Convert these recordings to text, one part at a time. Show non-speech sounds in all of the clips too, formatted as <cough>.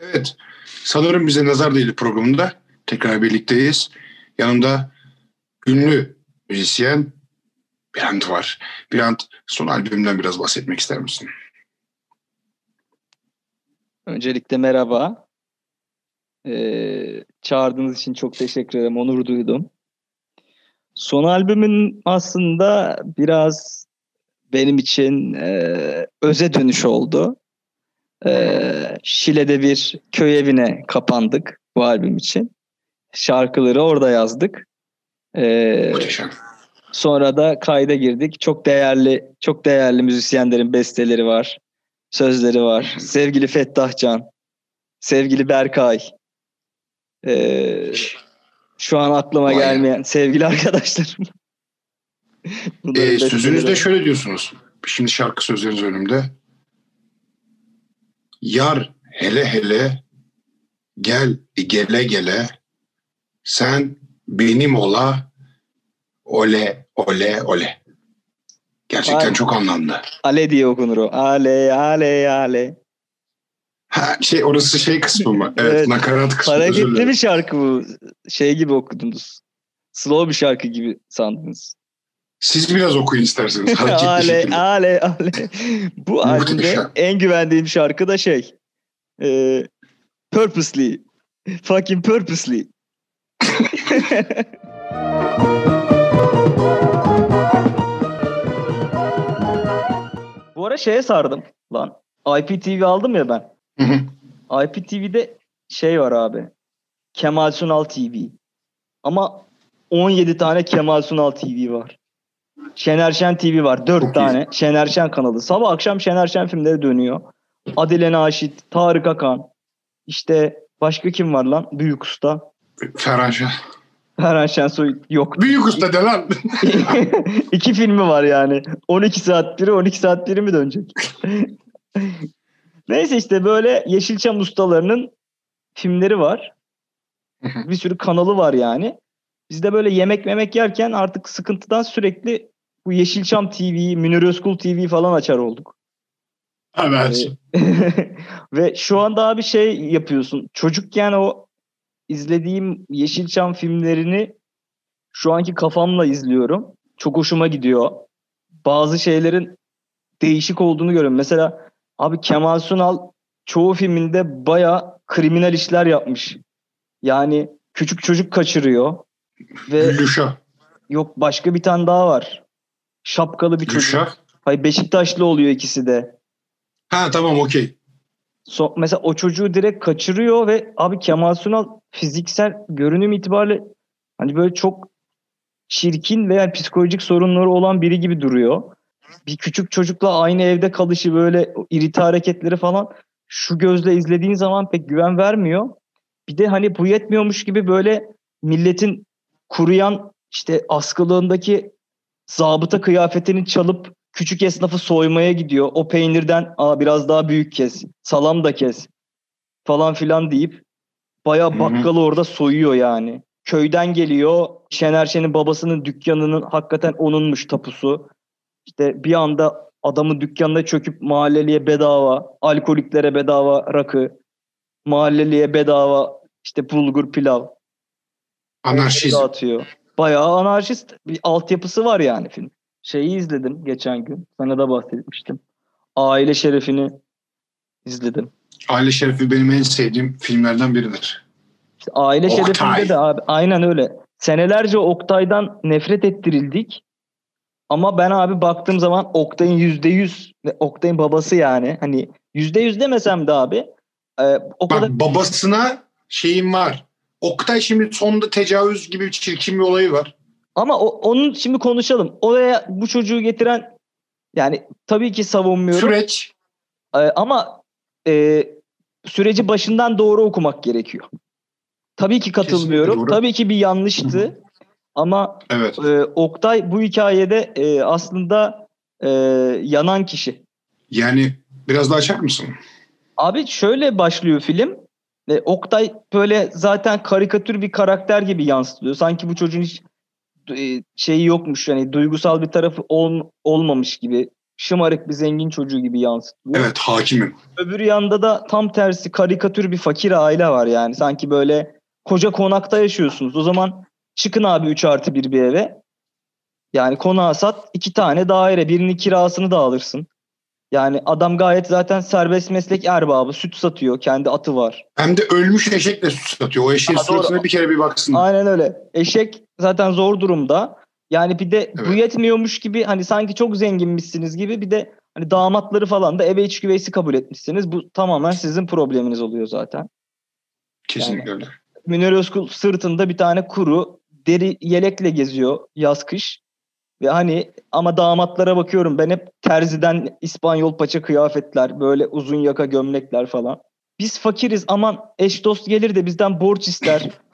Evet. Sanırım bize nazar değil programında. Tekrar birlikteyiz. Yanımda ünlü müzisyen Birant var. Birant son albümünden biraz bahsetmek ister misin? Öncelikle merhaba. Ee, çağırdığınız için çok teşekkür ederim. Onur duydum. Son albümün aslında biraz benim için e, öze dönüş oldu. E, Şile'de bir köy evine kapandık bu albüm için. Şarkıları orada yazdık. E, Muhteşem. Sonra da kayda girdik. Çok değerli, çok değerli müzisyenlerin besteleri var. Sözleri var. Sevgili Fettah Can, sevgili Berkay. Ee, şu an aklıma Vay gelmeyen sevgili arkadaşlarım. <laughs> Besteleri sözünüzde şöyle diyorsunuz. Şimdi şarkı sözleriniz önümde. Yar hele hele gel gele gele sen benim ola ole ole ole. Gerçekten Vay. çok anlamlı. Ale diye okunur o. Ale, ale, ale. Ha, şey orası şey kısmı mı? <laughs> Evet, Evet. nakarat kısmı. Hareketli dilerim. bir şarkı bu. Şey gibi okudunuz. Slow bir şarkı gibi sandınız. Siz biraz okuyun isterseniz. <laughs> Hareketli ale, şekilde. ale, ale. Bu albümde en güvendiğim şarkı da şey. E, purposely. Fucking purposely. <laughs> ara şeye sardım lan. IPTV aldım ya ben. IPTV'de şey var abi. Kemal Sunal TV. Ama 17 tane Kemal Sunal TV var. Şener Şen TV var. 4 Çok iyi. tane Şener Şen kanalı. Sabah akşam Şener Şen filmleri dönüyor. Adile Naşit, Tarık Akan. İşte başka kim var lan? Büyük usta. Ferhan Şah. Ferhan Şensoy yok. Büyük usta de lan. <laughs> İki filmi var yani. 12 saat biri 12 saat biri mi dönecek? Neyse işte böyle Yeşilçam ustalarının filmleri var. <laughs> Bir sürü kanalı var yani. Biz de böyle yemek memek yerken artık sıkıntıdan sürekli bu Yeşilçam TV, Münir Özkul TV falan açar olduk. evet. <laughs> Ve şu anda abi şey yapıyorsun. Çocukken o izlediğim Yeşilçam filmlerini şu anki kafamla izliyorum. Çok hoşuma gidiyor. Bazı şeylerin değişik olduğunu görüyorum. Mesela abi Kemal Sunal çoğu filminde baya kriminal işler yapmış. Yani küçük çocuk kaçırıyor. Ve Gülüşah. yok başka bir tane daha var. Şapkalı bir çocuk. Gülşah. Hayır Beşiktaşlı oluyor ikisi de. Ha tamam okey. So, mesela o çocuğu direkt kaçırıyor ve abi Kemal Sunal fiziksel görünüm itibariyle hani böyle çok çirkin veya psikolojik sorunları olan biri gibi duruyor. Bir küçük çocukla aynı evde kalışı böyle irite hareketleri falan şu gözle izlediğin zaman pek güven vermiyor. Bir de hani bu yetmiyormuş gibi böyle milletin kuruyan işte askılığındaki zabıta kıyafetini çalıp küçük esnafı soymaya gidiyor. O peynirden Aa, biraz daha büyük kes, salam da kes falan filan deyip bayağı bakkalı orada soyuyor yani. Köyden geliyor. Şener Şen'in babasının dükkanının hakikaten onunmuş tapusu. İşte bir anda adamın dükkanına çöküp mahalleliye bedava, alkoliklere bedava rakı, mahalleliye bedava işte bulgur pilav Anarşizm. dağıtıyor. Bayağı anarşist bir altyapısı var yani film. Şeyi izledim geçen gün. Sana da bahsetmiştim. Aile Şerefini izledim. Aile Şerefi benim en sevdiğim filmlerden biridir. İşte Aile Oktay. Şerefinde de abi aynen öyle. Senelerce Oktay'dan nefret ettirildik. Ama ben abi baktığım zaman Oktay'ın yüzde yüz ve Oktay'ın babası yani hani yüzde yüz demesem de abi e, o Bak kadar babasına şeyim var. Oktay şimdi sonunda tecavüz gibi bir çirkin bir olayı var. Ama o, onun şimdi konuşalım. Oraya bu çocuğu getiren yani tabii ki savunmuyorum. Süreç. Ee, ama e, süreci başından doğru okumak gerekiyor. Tabii ki katılmıyorum. Kesinlikle doğru. Tabii ki bir yanlıştı. Ama Evet. e, Oktay bu hikayede e, aslında e, yanan kişi. Yani biraz daha açar mısın? Abi şöyle başlıyor film. E, Oktay böyle zaten karikatür bir karakter gibi yansıtılıyor. Sanki bu çocuğun hiç şeyi yokmuş yani duygusal bir tarafı ol, olmamış gibi. Şımarık bir zengin çocuğu gibi yansıtılıyor. Evet hakimim. Öbür yanda da tam tersi karikatür bir fakir aile var yani. Sanki böyle koca konakta yaşıyorsunuz. O zaman çıkın abi 3 artı 1 bir eve. Yani konağa sat iki tane daire. Birinin kirasını da alırsın. Yani adam gayet zaten serbest meslek erbabı. Süt satıyor. Kendi atı var. Hem de ölmüş eşekle süt satıyor. O eşeğin suratına bir kere bir baksın. Aynen öyle. Eşek zaten zor durumda. Yani bir de bu Evet. yetmiyormuş gibi hani sanki çok zenginmişsiniz gibi bir de hani damatları falan da eve iç güveysi kabul etmişsiniz. Bu tamamen sizin probleminiz oluyor zaten. Kesinlikle öyle. Münir Özkul sırtında bir tane kuru deri yelekle geziyor yaz kış. Ve hani ama damatlara bakıyorum ben hep terziden İspanyol paça kıyafetler böyle uzun yaka gömlekler falan. Biz fakiriz aman eş dost gelir de bizden borç ister <laughs>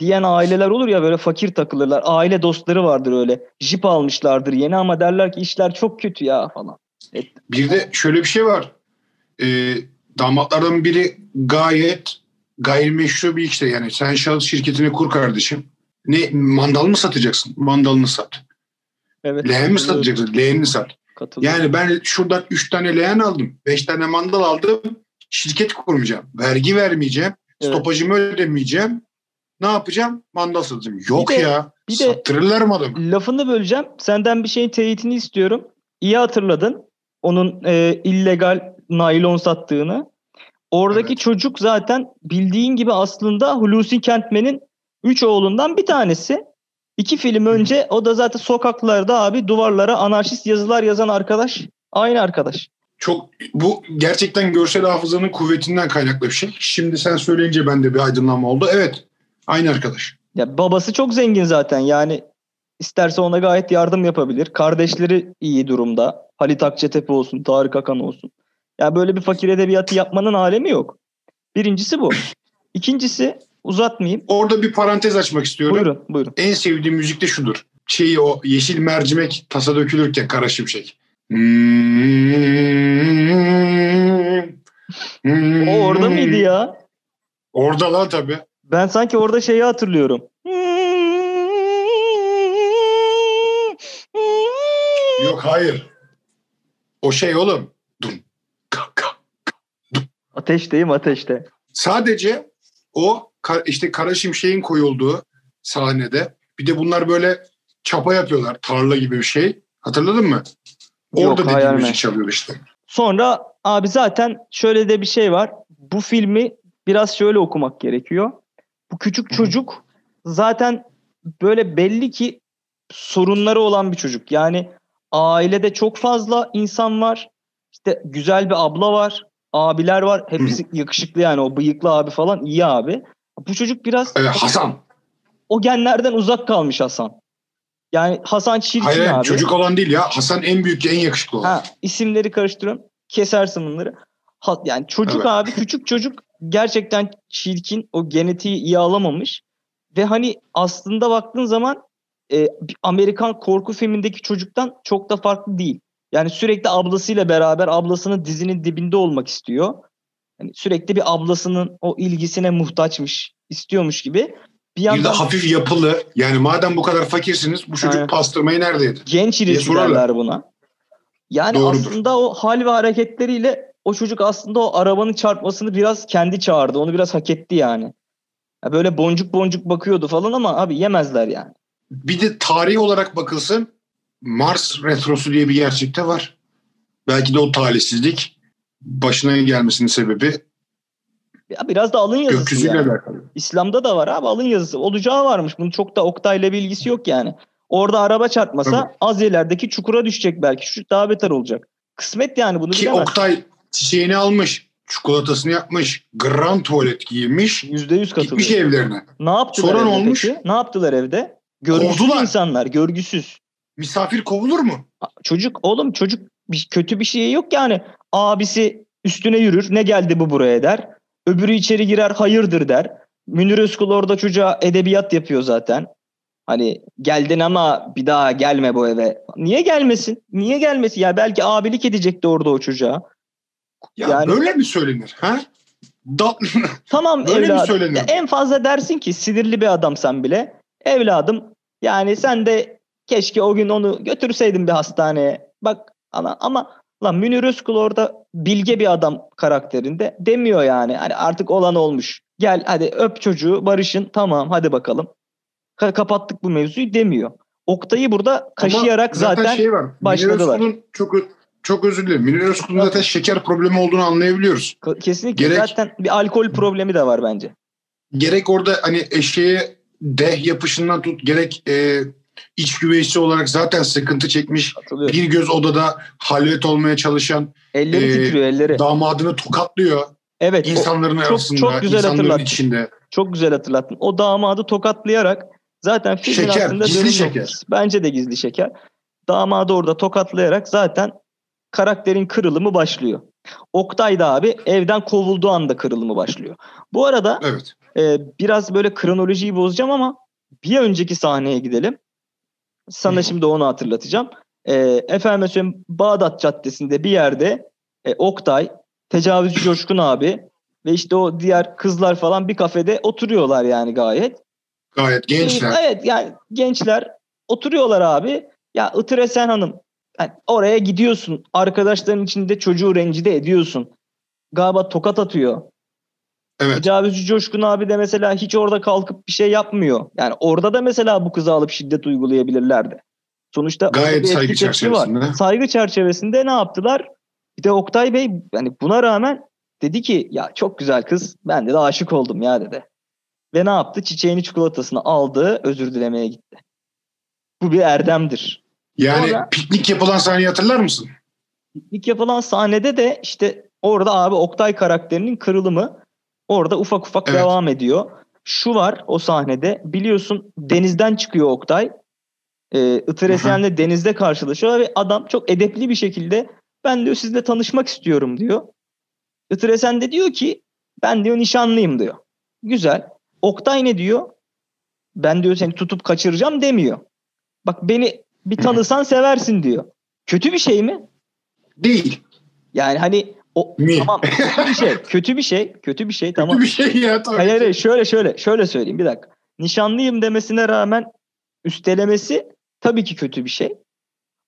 diyen aileler olur ya böyle fakir takılırlar. Aile dostları vardır öyle. Jip almışlardır yeni ama derler ki işler çok kötü ya falan. Bir de şöyle bir şey var. Ee, damatlardan biri gayet gayrimeşru bir işte. Yani sen şahıs şirketini kur kardeşim. Ne mandal mı satacaksın? Mandalını sat. Evet. Leğen mi satacaksın? Leğenini sat. katılıyorum. Yani ben şuradan 3 tane leğen aldım. 5 tane mandal aldım. Şirket kurmayacağım. Vergi vermeyeceğim. Evet. Stopajımı ödemeyeceğim. Ne yapacağım? Mandal satacağım. Yok Bir de- ya. bir Sattırırlar mı adamı? Lafını böleceğim. Senden bir şeyin teyitini istiyorum. İyi hatırladın. Onun e, illegal naylon sattığını. Oradaki Evet. çocuk zaten bildiğin gibi aslında Hulusi Kentmen'in üç oğlundan bir tanesi. İki film önce o da zaten sokaklarda abi duvarlara anarşist yazılar yazan arkadaş. Aynı arkadaş. Çok bu gerçekten görsel hafızanın kuvvetinden kaynaklı bir şey. Şimdi sen söyleyince bende bir aydınlanma oldu. Evet. Aynı arkadaş. Ya babası çok zengin zaten yani isterse ona gayet yardım yapabilir. Kardeşleri iyi durumda. Halit Akçatepe olsun, Tarık Akan olsun. Ya böyle bir fakir edebiyatı yapmanın alemi yok. Birincisi bu. İkincisi uzatmayayım. Orada bir parantez açmak istiyorum. Buyurun, buyurun. En sevdiğim müzik de şudur. Şeyi o yeşil mercimek tasa dökülürken kara şimşek. O orada mıydı ya? Orada lan tabii. Ben sanki orada şeyi hatırlıyorum. Yok hayır. O şey oğlum. Dum. Ka, ka. Ateşteyim ateşte. Sadece o ka- işte kara şimşeğin koyulduğu sahnede bir de bunlar böyle çapa yapıyorlar. Tarla gibi bir şey. Hatırladın mı? Orada Yok, dediğim müzik çalıyor işte. Sonra abi zaten şöyle de bir şey var. Bu filmi biraz şöyle okumak gerekiyor. Bu küçük çocuk zaten böyle belli ki sorunları olan bir çocuk. Yani ailede çok fazla insan var. İşte güzel bir abla var. Abiler var. Hepsi yakışıklı yani o bıyıklı abi falan iyi abi. Bu çocuk biraz Ee, Hasan. o genlerden uzak kalmış Hasan. Yani Hasan Çirkin hayır, abi. çocuk olan değil ya. Hasan en büyük, en yakışıklı olan. Ha, isimleri karıştırıyorum. Kesersin bunları. Yani çocuk Evet. abi küçük çocuk gerçekten çirkin. O genetiği iyi alamamış. Ve hani aslında baktığın zaman e, Amerikan korku filmindeki çocuktan çok da farklı değil. Yani sürekli ablasıyla beraber ablasının dizinin dibinde olmak istiyor. Yani sürekli bir ablasının o ilgisine muhtaçmış, istiyormuş gibi. Bir Bir de yandan hafif yapılı. Yani madem bu kadar fakirsiniz bu çocuk Aynen. pastırmayı nerede yedi? genç diye ilişki sorarlar. derler buna. Yani Doğrudur. aslında o hal ve hareketleriyle o çocuk aslında o arabanın çarpmasını biraz kendi çağırdı. Onu biraz hak etti yani. Ya böyle boncuk boncuk bakıyordu falan ama abi yemezler yani. Bir de tarih olarak bakılsın Mars retrosu diye bir gerçek de var. Belki de o talihsizlik başına gelmesinin sebebi Ya biraz da alın yazısı gökyüzüyle yani. alakalı. İslam'da da var abi alın yazısı. Olacağı varmış. Bunun çok da Oktay'la bir ilgisi yok yani. Orada araba çarpmasa Tabii. az ilerideki çukura düşecek belki. Şu daha beter olacak. Kısmet yani bunu Ki bilemez. Oktay çiçeğini almış, çikolatasını yapmış, grand tuvalet giymiş, Yüzde yüz gitmiş evlerine. Ne yaptılar evde olmuş? peki? Ne yaptılar evde? Görgüsüz Kovdular. insanlar, görgüsüz. Misafir kovulur mu? Çocuk oğlum çocuk bir, kötü bir şey yok yani. Abisi üstüne yürür. Ne geldi bu buraya der. Öbürü içeri girer hayırdır der. Münir Özkul orada çocuğa edebiyat yapıyor zaten. Hani geldin ama bir daha gelme bu eve. Niye gelmesin? Niye gelmesin? Ya belki abilik edecekti orada o çocuğa. Ya Yani- böyle mi söylenir? Ha? Da- <laughs> Tamam Böyle mi evladım. söylenir? En fazla dersin ki sinirli bir adamsan bile. Evladım yani sen de keşke o gün onu götürseydin bir hastaneye. Bak ana ama lan Münir Özkul orada bilge bir adam karakterinde demiyor yani. Hani artık olan olmuş. Gel hadi öp çocuğu barışın tamam hadi bakalım. Ka- kapattık bu mevzuyu demiyor. Oktay'ı burada kaşıyarak Ama zaten, şey var. Münir başladılar. Özkul'un çok çok özür dilerim. Münir Özkul'un zaten şeker problemi olduğunu anlayabiliyoruz. Kesinlikle gerek- zaten bir alkol problemi de var bence. Gerek orada hani eşeğe deh yapışından tut gerek e, iç güveysi olarak zaten sıkıntı çekmiş. Bir göz odada halvet olmaya çalışan Elleri Ee, titriyor elleri. damadını tokatlıyor. Evet. o- insanların çok- arasında, çok güzel insanların hatırlattın. içinde. Çok güzel hatırlattın. O damadı tokatlayarak zaten filmin Şeker, aslında gizli şeker. noktası. Bence de gizli şeker. Damadı orada tokatlayarak zaten karakterin kırılımı başlıyor. Oktay da abi evden kovulduğu anda kırılımı başlıyor. Bu arada Evet. e, biraz böyle kronolojiyi bozacağım ama bir önceki sahneye gidelim. Sana Hı. şimdi onu hatırlatacağım. E, efendim söyleyeyim Bağdat Caddesi'nde bir yerde e, Oktay, tecavüzcü Coşkun abi ve işte o diğer kızlar falan bir kafede oturuyorlar yani gayet. Gayet gençler. Evet yani gençler oturuyorlar abi. Ya Itıresen Hanım yani oraya gidiyorsun. Arkadaşların içinde çocuğu rencide ediyorsun. Galiba tokat atıyor. Evet. Tecavüzcü Coşkun abi de mesela hiç orada kalkıp bir şey yapmıyor. Yani orada da mesela bu kızı alıp şiddet uygulayabilirlerdi. Sonuçta Gayet bir saygı çerçevesinde. Saygı çerçevesinde ne yaptılar? Bir de Oktay Bey hani buna rağmen dedi ki ya çok güzel kız ben de, de aşık oldum ya dedi. Ve ne yaptı? Çiçeğini çikolatasını aldı özür dilemeye gitti. Bu bir erdemdir. Yani Sonra- piknik yapılan sahneyi hatırlar mısın? İlk yapılan sahnede de işte orada abi Oktay karakterinin kırılımı orada ufak ufak Evet. devam ediyor. Şu var o sahnede biliyorsun denizden çıkıyor Oktay. Ee, Itır. Esen'le denizde karşılaşıyor ve adam çok edepli bir şekilde ben diyor sizle tanışmak istiyorum diyor. Itır Esen de diyor ki ben diyor nişanlıyım diyor. Güzel. Oktay ne diyor? Ben diyor seni tutup kaçıracağım demiyor. Bak beni bir tanısan seversin diyor. Kötü bir şey mi? Değil. Yani hani o Mi? tamam kötü bir şey, <laughs> kötü bir şey, kötü bir şey tamam. Kötü bir şey ya tabii. Hayır hayır şöyle şöyle şöyle söyleyeyim bir dakika. Nişanlıyım demesine rağmen üstelemesi tabii ki kötü bir şey.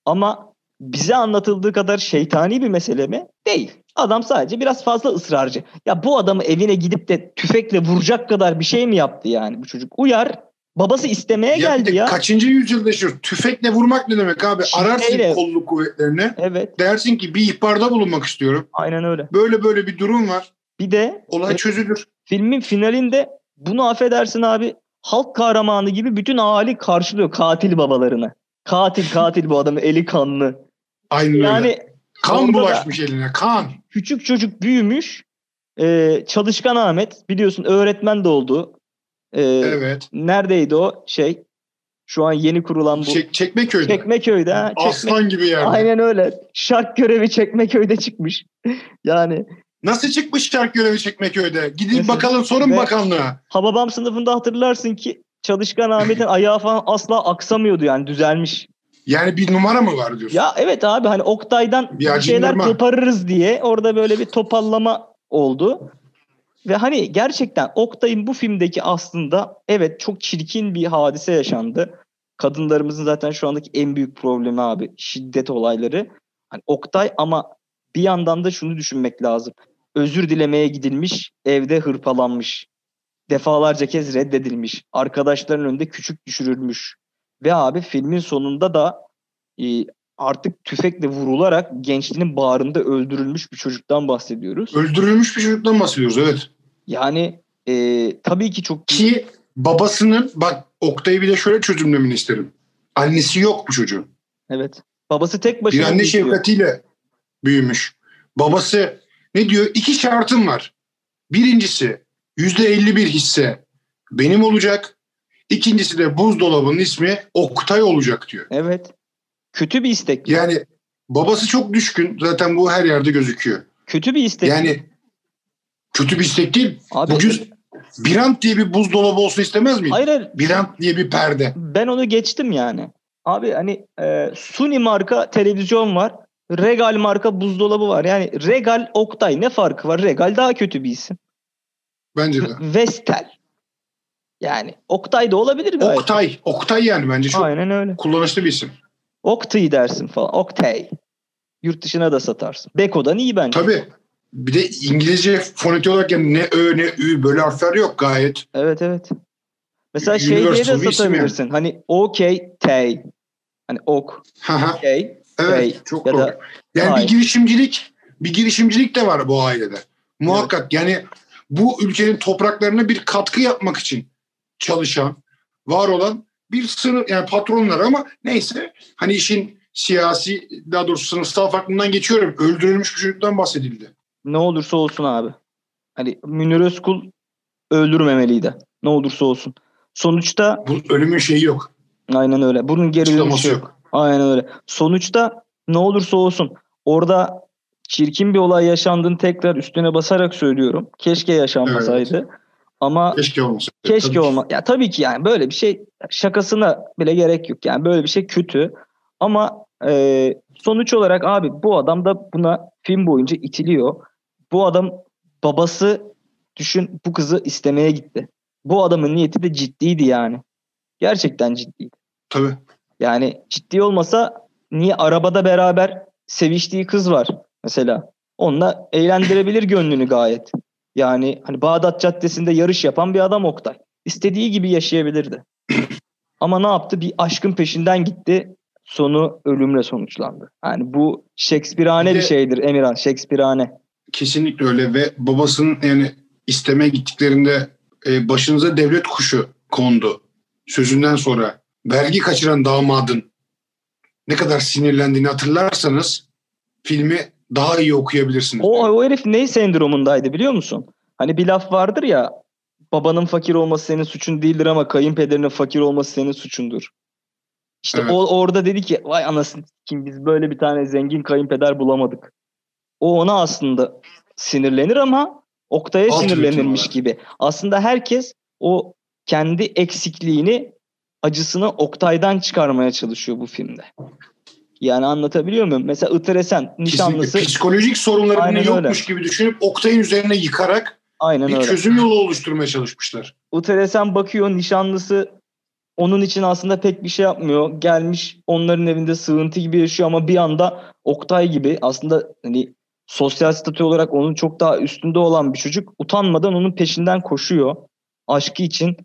Ama bize anlatıldığı kadar şeytani bir mesele mi? Değil. Adam sadece biraz fazla ısrarcı. Ya bu adamı evine gidip de tüfekle vuracak kadar bir şey mi yaptı yani bu çocuk? Uyar. Babası istemeye Ya geldi ya. kaçıncı yüzyılda yaşıyoruz? Tüfekle vurmak ne demek abi? Ararsın Şifreyle. kolluk kuvvetlerini. Evet, Dersin ki bir ihbarda bulunmak istiyorum. aynen öyle. Böyle böyle bir durum var. Bir de Olay çözülür. filmin finalinde bunu affedersin abi halk kahramanı gibi bütün ahali karşılıyor katil babalarını. Katil katil bu adamın eli kanlı. Aynen öyle. Yani kan orada da- bulaşmış eline. Kan. küçük çocuk büyümüş. Ee, çalışkan Ahmet biliyorsun öğretmen de oldu. Ee, Evet. Neredeydi o şey? Şu an yeni kurulan bu. Çek, Çekmeköy'de. Çekmeköy'de. Ha? Aslan gibi yerde. Aynen öyle. Şark görevi Çekmeköy'de çıkmış. <laughs> yani Nasıl çıkmış şark görevi Çekmeköy'de? Gidin Mesela- bakalım sorun Ve- bakanlığa. Hababam sınıfında hatırlarsın ki Çalışkan Ahmet'in <laughs> ayağı falan asla aksamıyordu yani düzelmiş. Yani bir numara mı var diyorsun? Ya evet abi hani Oktay'dan Bir şeyler koparırız diye orada böyle bir topallama oldu. Ve hani gerçekten Oktay'ın bu filmdeki aslında evet çok çirkin bir hadise yaşandı. Kadınlarımızın zaten şu andaki en büyük problemi abi şiddet olayları. Hani Oktay ama bir yandan da şunu düşünmek lazım. Özür dilemeye gidilmiş, evde hırpalanmış. Defalarca kez reddedilmiş. Arkadaşların önünde küçük düşürülmüş. Ve abi filmin sonunda da e, artık tüfekle vurularak gençliğinin bağrında öldürülmüş bir çocuktan bahsediyoruz. Öldürülmüş bir çocuktan bahsediyoruz evet. Yani e, tabii ki çok Ki babasının bak Oktay'ı bir de şöyle çözümlemeni isterim. Annesi yok bu çocuğun. evet. Babası tek Bir başına anne büyütüyor. şefkatiyle büyümüş. Babası ne diyor? İki şartım var. Birincisi yüzde 51 hisse benim olacak. İkincisi de buzdolabının ismi Oktay olacak diyor. Evet. Kötü bir istek. Yani babası çok düşkün. Zaten bu her yerde gözüküyor. Kötü bir istek. Yani kötü bir istek değil. Abi, Bugün Birant diye bir buzdolabı olsun istemez miydin? hayır, hayır. Birant diye bir perde. Ben onu geçtim yani. Abi hani e, Sony marka televizyon var. Regal marka buzdolabı var. Yani Regal Oktay ne farkı var? Regal daha kötü bir isim. Bence de. <laughs> Vestel. Yani Oktay da olabilir gayet. Oktay. Oktay yani bence çok Aynen öyle. kullanışlı bir isim. Oktay dersin falan. Oktay. Yurt dışına da satarsın. Beko'dan iyi bence. Tabii. Bir de İngilizce fonetik olarak yani ne ö ne ü böyle harfler yok gayet. Evet evet. Mesela şey diye de satabilirsin. Hani okey tay. Hani ok okey. evet Tay. çok Ya doğru. da yani bir girişimcilik bir girişimcilik de var bu ailede. Muhakkak yani bu ülkenin topraklarına bir katkı yapmak için çalışan, var olan bir sınıf yani patronlar ama neyse hani işin siyasi daha doğrusu sınıfsal farklılığından geçiyorum. Öldürülmüş bir çocuktan bahsedildi. ne olursa olsun abi. Hani Münir Özkul öldürmemeliydi. Ne olursa olsun. Sonuçta Bu ölümün şeyi yok. aynen öyle. Bunun geri dönüşü yok. yok. Aynen öyle. Sonuçta ne olursa olsun orada çirkin bir olay yaşandığını tekrar üstüne basarak söylüyorum. Keşke yaşanmasaydı. Ama Keşke olmasa. keşke Tabii ki. olma. Ya tabii ki yani böyle bir şey şakasına bile gerek yok. Yani böyle bir şey kötü. Ama e, sonuç olarak abi bu adam da buna film boyunca itiliyor. Bu adam babası düşün bu kızı istemeye gitti. Bu adamın niyeti de ciddiydi yani. Gerçekten ciddiydi. Tabii. Yani ciddi olmasa niye arabada beraber seviştiği kız var mesela. Onunla eğlendirebilir gönlünü gayet. Yani hani Bağdat Caddesi'nde yarış yapan bir adam Oktay. İstediği gibi yaşayabilirdi. <laughs> Ama ne yaptı? Bir aşkın peşinden gitti. Sonu ölümle sonuçlandı. Yani bu Shakespeare'ane Bir bir şeydir Emirhan. Shakespeare'ane. Kesinlikle öyle ve babasının yani isteme gittiklerinde e, başınıza devlet kuşu kondu sözünden sonra vergi kaçıran damadın ne kadar sinirlendiğini hatırlarsanız filmi daha iyi okuyabilirsiniz. O, o herif ne sendromundaydı biliyor musun? Hani bir laf vardır ya babanın fakir olması senin suçun değildir ama kayınpederinin fakir olması senin suçundur. İşte Evet. o orada dedi ki vay anasını kim biz böyle bir tane zengin kayınpeder bulamadık. O ona aslında sinirlenir ama Oktay'a Alt sinirlenirmiş gibi. Aslında herkes o kendi eksikliğini acısını Oktay'dan çıkarmaya çalışıyor bu filmde. Yani anlatabiliyor muyum? Mesela Itresen nişanlısı Kesinlikle psikolojik sorunları Aynen yokmuş gibi düşünüp Oktay'ın üzerine yıkarak aynen bir öyle. çözüm yolu oluşturmaya çalışmışlar. Uteresen bakıyor nişanlısı onun için aslında pek bir şey yapmıyor. Gelmiş onların evinde sığıntı gibi yaşıyor ama bir anda Oktay gibi aslında hani sosyal statü olarak onun çok daha üstünde olan bir çocuk utanmadan onun peşinden koşuyor. Aşkı için.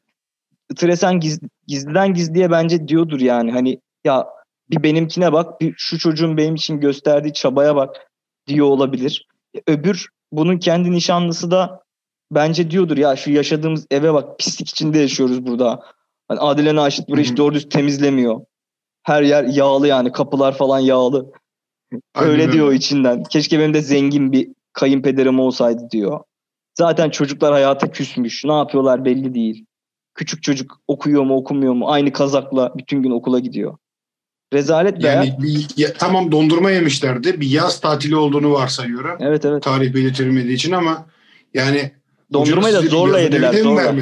Uteresen giz, gizliden gizliye bence diyordur yani hani ya bir benimkine bak bir şu çocuğun benim için gösterdiği çabaya bak diyor olabilir. Öbür bunun kendi nişanlısı da bence diyordur ya şu yaşadığımız eve bak pislik içinde yaşıyoruz burada. Hani Adile Naşit burayı hiç doğru düz temizlemiyor. Her yer yağlı yani kapılar falan yağlı. Aynen öyle öyle. diyor içinden. Keşke benim de zengin bir kayınpederim olsaydı diyor. Zaten çocuklar hayata küsmüş. Ne yapıyorlar belli değil. Küçük çocuk okuyor mu okumuyor mu aynı kazakla bütün gün okula gidiyor. Rezalet be. ya. Yani bir, ya- tamam dondurma yemişlerdi. Bir yaz tatili olduğunu varsayıyorum. Evet evet. Tarih belirtilmediği için ama yani Dondurmayı da bir zorla yediler, zorla.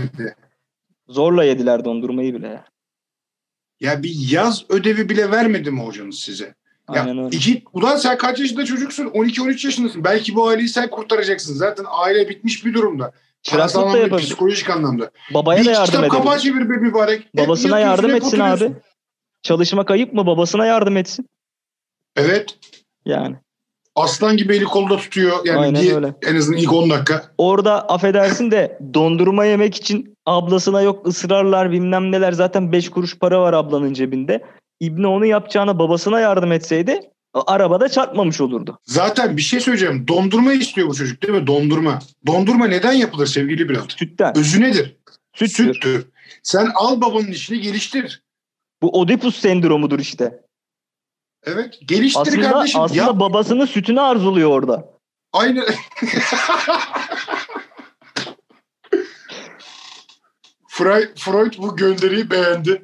Zorla yediler dondurmayı bile. ya. Ya bir yaz ödevi bile vermedi mi hocanız size? Ya Aynen öyle. iki, ulan sen kaç yaşında çocuksun? 12-13 yaşındasın. Belki bu aileyi sen kurtaracaksın. Zaten aile bitmiş bir durumda. Parasal anlamda, psikolojik anlamda. Babaya bir da yardım kitap edebilir. kapağı çevir be mübarek. Hep Babasına yardım etsin abi. Çalışmak ayıp mı? Babasına yardım etsin. Evet. Yani. Aslan gibi eli kolda tutuyor. Yani Aynen diye- öyle. en azından ilk 10 dakika. Orada affedersin de dondurma yemek için ablasına yok ısrarlar bilmem neler. Zaten 5 kuruş para var ablanın cebinde. İbni onu yapacağına babasına yardım etseydi arabada çarpmamış olurdu. Zaten bir şey söyleyeceğim. Dondurma istiyor bu çocuk değil mi? Dondurma. Dondurma neden yapılır sevgili Bülent? Sütten. Özü nedir? Süttür. Süttür. Sen al babanın işini geliştir. Bu Oedipus sendromudur işte. Evet. Geliştir Aslında, kardeşim. aslında Yap. babasının sütünü arzuluyor orada. Aynı. <laughs> Freud, Freud bu gönderiyi beğendi.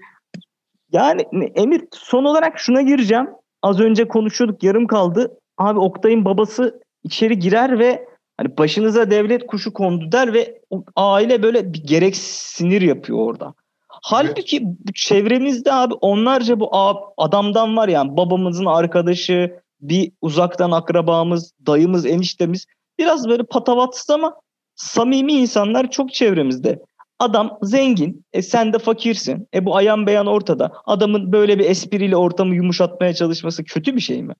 Yani Emir son olarak şuna gireceğim. Az önce konuşuyorduk yarım kaldı. Abi Oktay'ın babası içeri girer ve hani başınıza devlet kuşu kondu der ve aile böyle bir gerek sinir yapıyor orada. Halbuki bu çevremizde abi onlarca bu adamdan var yani babamızın arkadaşı, bir uzaktan akrabamız, dayımız, eniştemiz biraz böyle patavatsız ama samimi insanlar çok çevremizde. Adam zengin, e sen de fakirsin. E bu ayan beyan ortada. Adamın böyle bir espriyle ortamı yumuşatmaya çalışması kötü bir şey mi?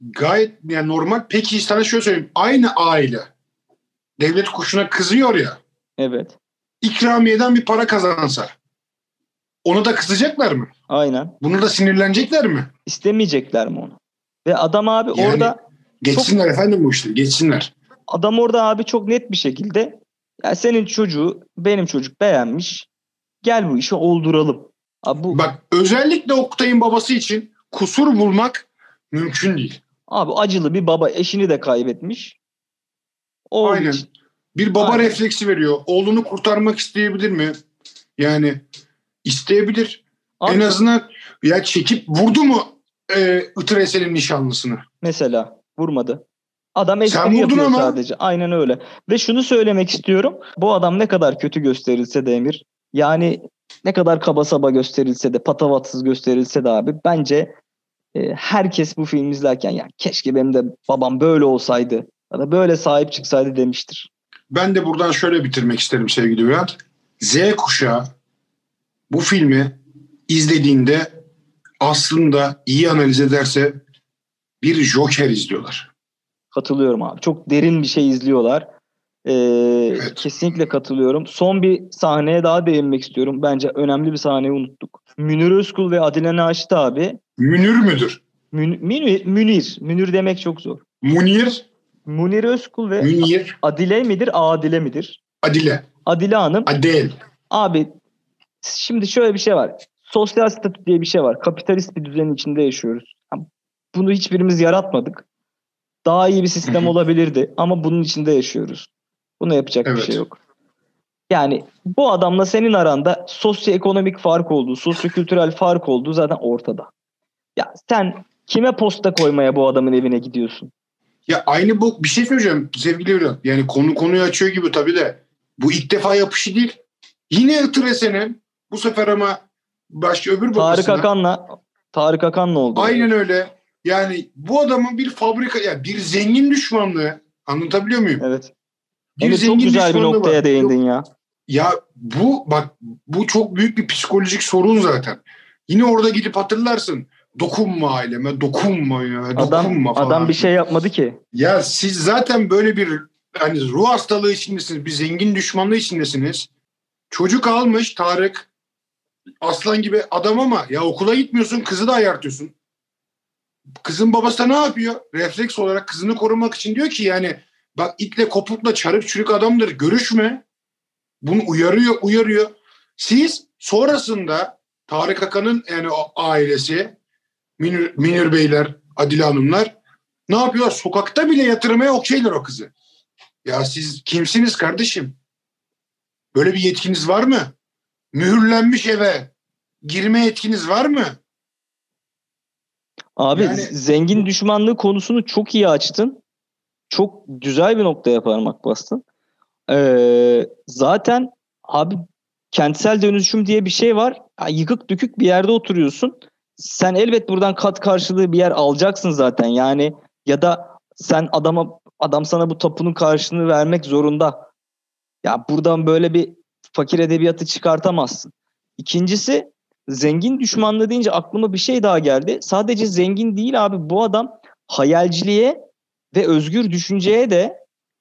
Gayet yani normal. Peki sana şöyle söyleyeyim. Aynı aile devlet kuşuna kızıyor ya. Evet. İkramiyeden bir para kazansa. Ona da kızacaklar mı? Aynen. Bunu da sinirlenecekler mi? İstemeyecekler mi onu? Ve adam abi Yani orada Geçsinler efendim bu işleri. Geçsinler. adam orada abi çok net bir şekilde ya senin çocuğu benim çocuk beğenmiş. Gel bu işi olduralım. Abi bu Bak özellikle Oktay'ın babası için kusur bulmak mümkün değil. abi acılı bir baba eşini de kaybetmiş. O Aynen. için- Bir baba Aynen. refleksi veriyor. Oğlunu kurtarmak isteyebilir mi? Yani isteyebilir. Abi En azından ya çekip vurdu mu e, Itır Esen'in nişanlısını? mesela vurmadı. Adam espri yapıyor ama. sadece. Aynen öyle. Ve şunu söylemek istiyorum. Bu adam ne kadar kötü gösterilse de Emir. Yani ne kadar kaba saba gösterilse de patavatsız gösterilse de abi bence e, herkes bu filmi izlerken ya keşke benim de babam böyle olsaydı ya da böyle sahip çıksaydı demiştir. Ben de buradan şöyle bitirmek isterim sevgili Bülent. Z kuşağı bu filmi izlediğinde aslında iyi analiz ederse bir Joker izliyorlar. Katılıyorum abi. Çok derin bir şey izliyorlar. Ee, Kesinlikle katılıyorum. Son bir sahneye daha değinmek istiyorum. Bence önemli bir sahneyi unuttuk. Münir Özkul ve Adile Naşit abi. Münir müdür? Mün- Münir, Münir. Münir demek çok zor. Munir, Munir Özkul ve Münir, Adile midir, Adile midir? Adile, Adile Hanım. Adel. Abi şimdi şöyle bir şey var. Sosyal statü diye bir şey var. Kapitalist bir düzenin içinde yaşıyoruz. Bunu hiçbirimiz yaratmadık. Daha iyi bir sistem olabilirdi ama bunun içinde yaşıyoruz. Buna yapacak bir Evet. şey yok. Yani bu adamla senin aranda sosyoekonomik fark olduğu, sosyokültürel fark olduğu zaten ortada. Ya sen kime posta koymaya bu adamın evine gidiyorsun? Ya aynı bu bir şey söyleyeceğim sevgili Bülent. Yani konu konuyu açıyor gibi tabii de bu ilk defa yapışı değil. Yine Itır Esen'in bu sefer ama başka öbür Tarık babasına. Akan'la Tarık Akan'la oldu. Aynen öyle. Yani bu adamın bir fabrika, yani bir zengin düşmanlığı. Anlatabiliyor muyum? Evet. Bir çok zengin güzel bir noktaya var. değindin ya. Ya bu bak bu çok büyük bir psikolojik sorun zaten. Yine orada gidip hatırlarsın. Dokunma aileme, dokunma ya, Adam dokunma falan. adam bir şey yapmadı ki. Ya siz zaten böyle bir hani ruh hastalığı içindesiniz, bir zengin düşmanlığı içindesiniz. Çocuk almış Tarık, aslan gibi adam ama ya okula gitmiyorsun, kızı da ayartıyorsun. Kızın babası da ne yapıyor? Refleks olarak kızını korumak için diyor ki yani bak itle kopukla çarık çürük adamdır, görüşme. Bunu uyarıyor, uyarıyor. Siz sonrasında Tarık Akan'ın yani ailesi, Münir, Münir Beyler, Adile Hanımlar ne yapıyor? Sokakta bile yatırmaya okeyler o kızı. Ya siz kimsiniz kardeşim? Böyle bir yetkiniz var mı? Mühürlenmiş eve girme yetkiniz var mı? Abi Yani- zengin düşmanlığı konusunu çok iyi açtın. Çok güzel bir noktaya parmak bastın. Ee, zaten abi kentsel dönüşüm diye bir şey var. Ya, yıkık dökük bir yerde oturuyorsun. Sen elbet buradan kat karşılığı bir yer alacaksın zaten. Yani ya da sen adama adam sana bu tapunun karşılığını vermek zorunda. Ya buradan böyle bir fakir edebiyatı çıkartamazsın. İkincisi zengin düşmanlığı deyince aklıma bir şey daha geldi. Sadece zengin değil abi bu adam hayalciliğe ve özgür düşünceye de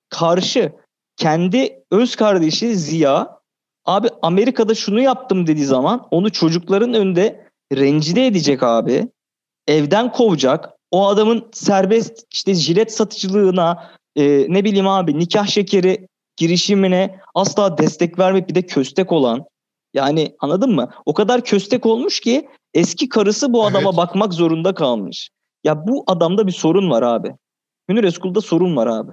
karşı kendi öz kardeşi Ziya abi Amerika'da şunu yaptım dediği zaman onu çocukların önünde rencide edecek abi. Evden kovacak. O adamın serbest işte jilet satıcılığına e, ne bileyim abi nikah şekeri girişimine asla destek vermek bir de köstek olan yani anladın mı? O kadar köstek olmuş ki eski karısı bu adama Evet. bakmak zorunda kalmış. Ya bu adamda bir sorun var abi. Münir Özkul'da sorun var abi.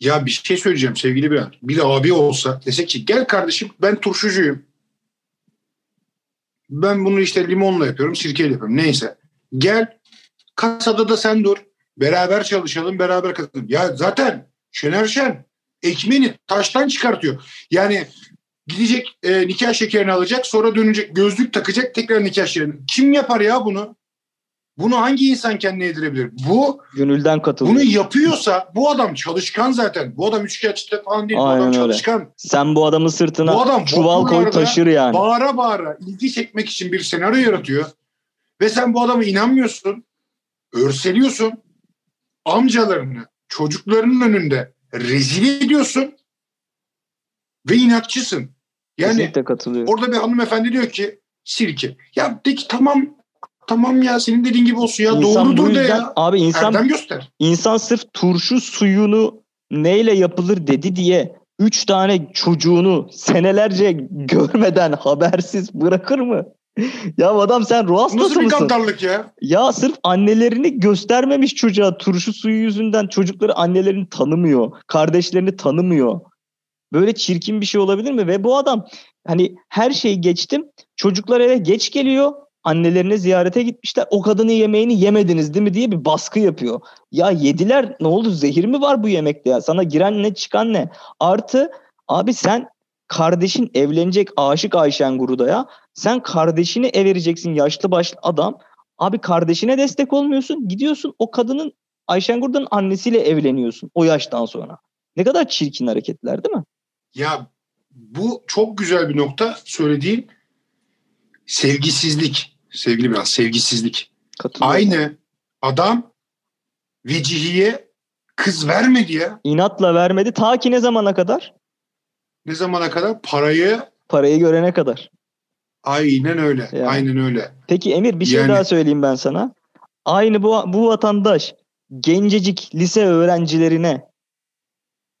Ya bir şey söyleyeceğim sevgili Bülent. Bir abi olsa dese ki gel kardeşim ben turşucuyum. Ben bunu işte limonla yapıyorum, sirkeyle yapıyorum. Neyse. Gel kasada da sen dur. Beraber çalışalım, beraber kazanalım. Ya zaten Şener Şen ekmeğini taştan çıkartıyor. Yani gidecek e, nikah şekerini alacak sonra dönecek gözlük takacak tekrar nikah şekerini. Kim yapar ya bunu? Bunu hangi insan kendine yedirebilir? Bu Gönülden katılıyor. bunu yapıyorsa bu adam çalışkan zaten. Bu adam üçkağıtçı falan değil. bu Aynen adam öyle. çalışkan. Sen bu adamın sırtına Bu adam çuval koy vapurlarda taşır yani. Bağıra bağıra ilgi çekmek için bir senaryo yaratıyor. Ve sen bu adama inanmıyorsun. Örseliyorsun. Amcalarını çocuklarının önünde rezil ediyorsun. Ve inatçısın. Yani orada bir hanımefendi diyor ki sirke. Ya de ki tamam tamam ya senin dediğin gibi olsun ya İnsan doğrudur de yüzden- ya. Abi insan Erdem göster. İnsan sırf turşu suyunu neyle yapılır dedi diye üç tane çocuğunu senelerce <laughs> görmeden habersiz bırakır mı? Ya adam sen ruh Nasıl hastası bir mısın? gaddarlık ya? Ya sırf annelerini göstermemiş çocuğa turşu suyu yüzünden çocukları annelerini tanımıyor. Kardeşlerini tanımıyor. Böyle çirkin bir şey olabilir mi? Ve bu adam hani her şeyi geçtim. Çocuklar eve geç geliyor. Annelerine ziyarete gitmişler. O kadının yemeğini yemediniz değil mi diye bir baskı yapıyor. Ya yediler ne oldu zehir mi var bu yemekte ya? Sana giren ne çıkan ne? Artı abi sen kardeşin evlenecek aşık Ayşen Guruda'ya. Sen kardeşini ev vereceksin yaşlı başlı adam. Abi kardeşine destek olmuyorsun. Gidiyorsun o kadının Ayşen Gurda'nın annesiyle evleniyorsun o yaştan sonra. Ne kadar çirkin hareketler değil mi? Ya bu çok güzel bir nokta söylediğin sevgisizlik. Sevgili biraz sevgisizlik. Aynı adam Vecihi'ye kız vermedi ya. İnatla vermedi ta ki ne zamana kadar? Ne zamana kadar? Parayı Parayı görene kadar. aynen öyle. Ya. Aynen öyle. Peki Emir bir şey Yani- daha söyleyeyim ben sana. Aynı bu, bu vatandaş gencecik lise öğrencilerine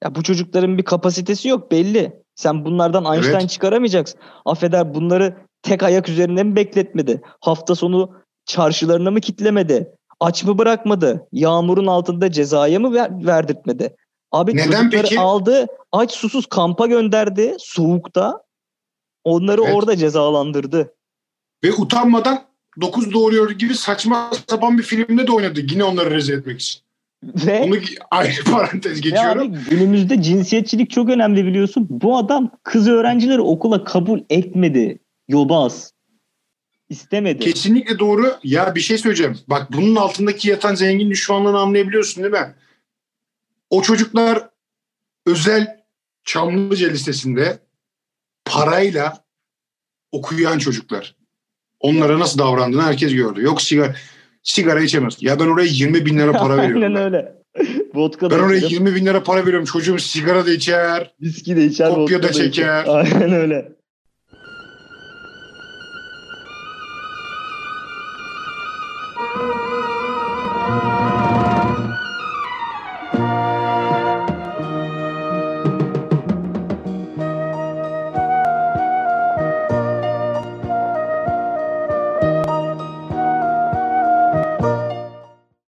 ya bu çocukların bir kapasitesi yok belli. Sen bunlardan Einstein Evet. çıkaramayacaksın. Affeder bunları tek ayak üzerinde mi bekletmedi? Hafta sonu çarşılarına mı kitlemedi? Aç mı bırakmadı? Yağmurun altında cezaya mı ver- verdirtmedi? Abi Neden peki? aldı aç susuz kampa gönderdi soğukta. Onları Evet. orada cezalandırdı. Ve utanmadan 9 doğuruyor gibi saçma sapan bir filmde de oynadı. Yine onları rezil etmek için. Ve Bunu <laughs> ayrı parantez geçiyorum. abi günümüzde cinsiyetçilik çok önemli biliyorsun. Bu adam kız öğrencileri okula kabul etmedi. Yobaz. İstemedi. Kesinlikle doğru. Ya bir şey söyleyeceğim. Bak bunun altındaki yatan zengin düşmanlığını anlayabiliyorsun değil mi? O çocuklar özel Çamlıca Lisesi'nde parayla okuyan çocuklar. Onlara nasıl davrandığını herkes gördü. Yok sigara, sigara içemez. Ya ben oraya 20 bin lira para <laughs> veriyorum. Aynen öyle. Vodka Ben oraya içer, 20 bin lira para veriyorum. Çocuğum sigara da içer. viski de içer, kopya da çeker. Aynen öyle.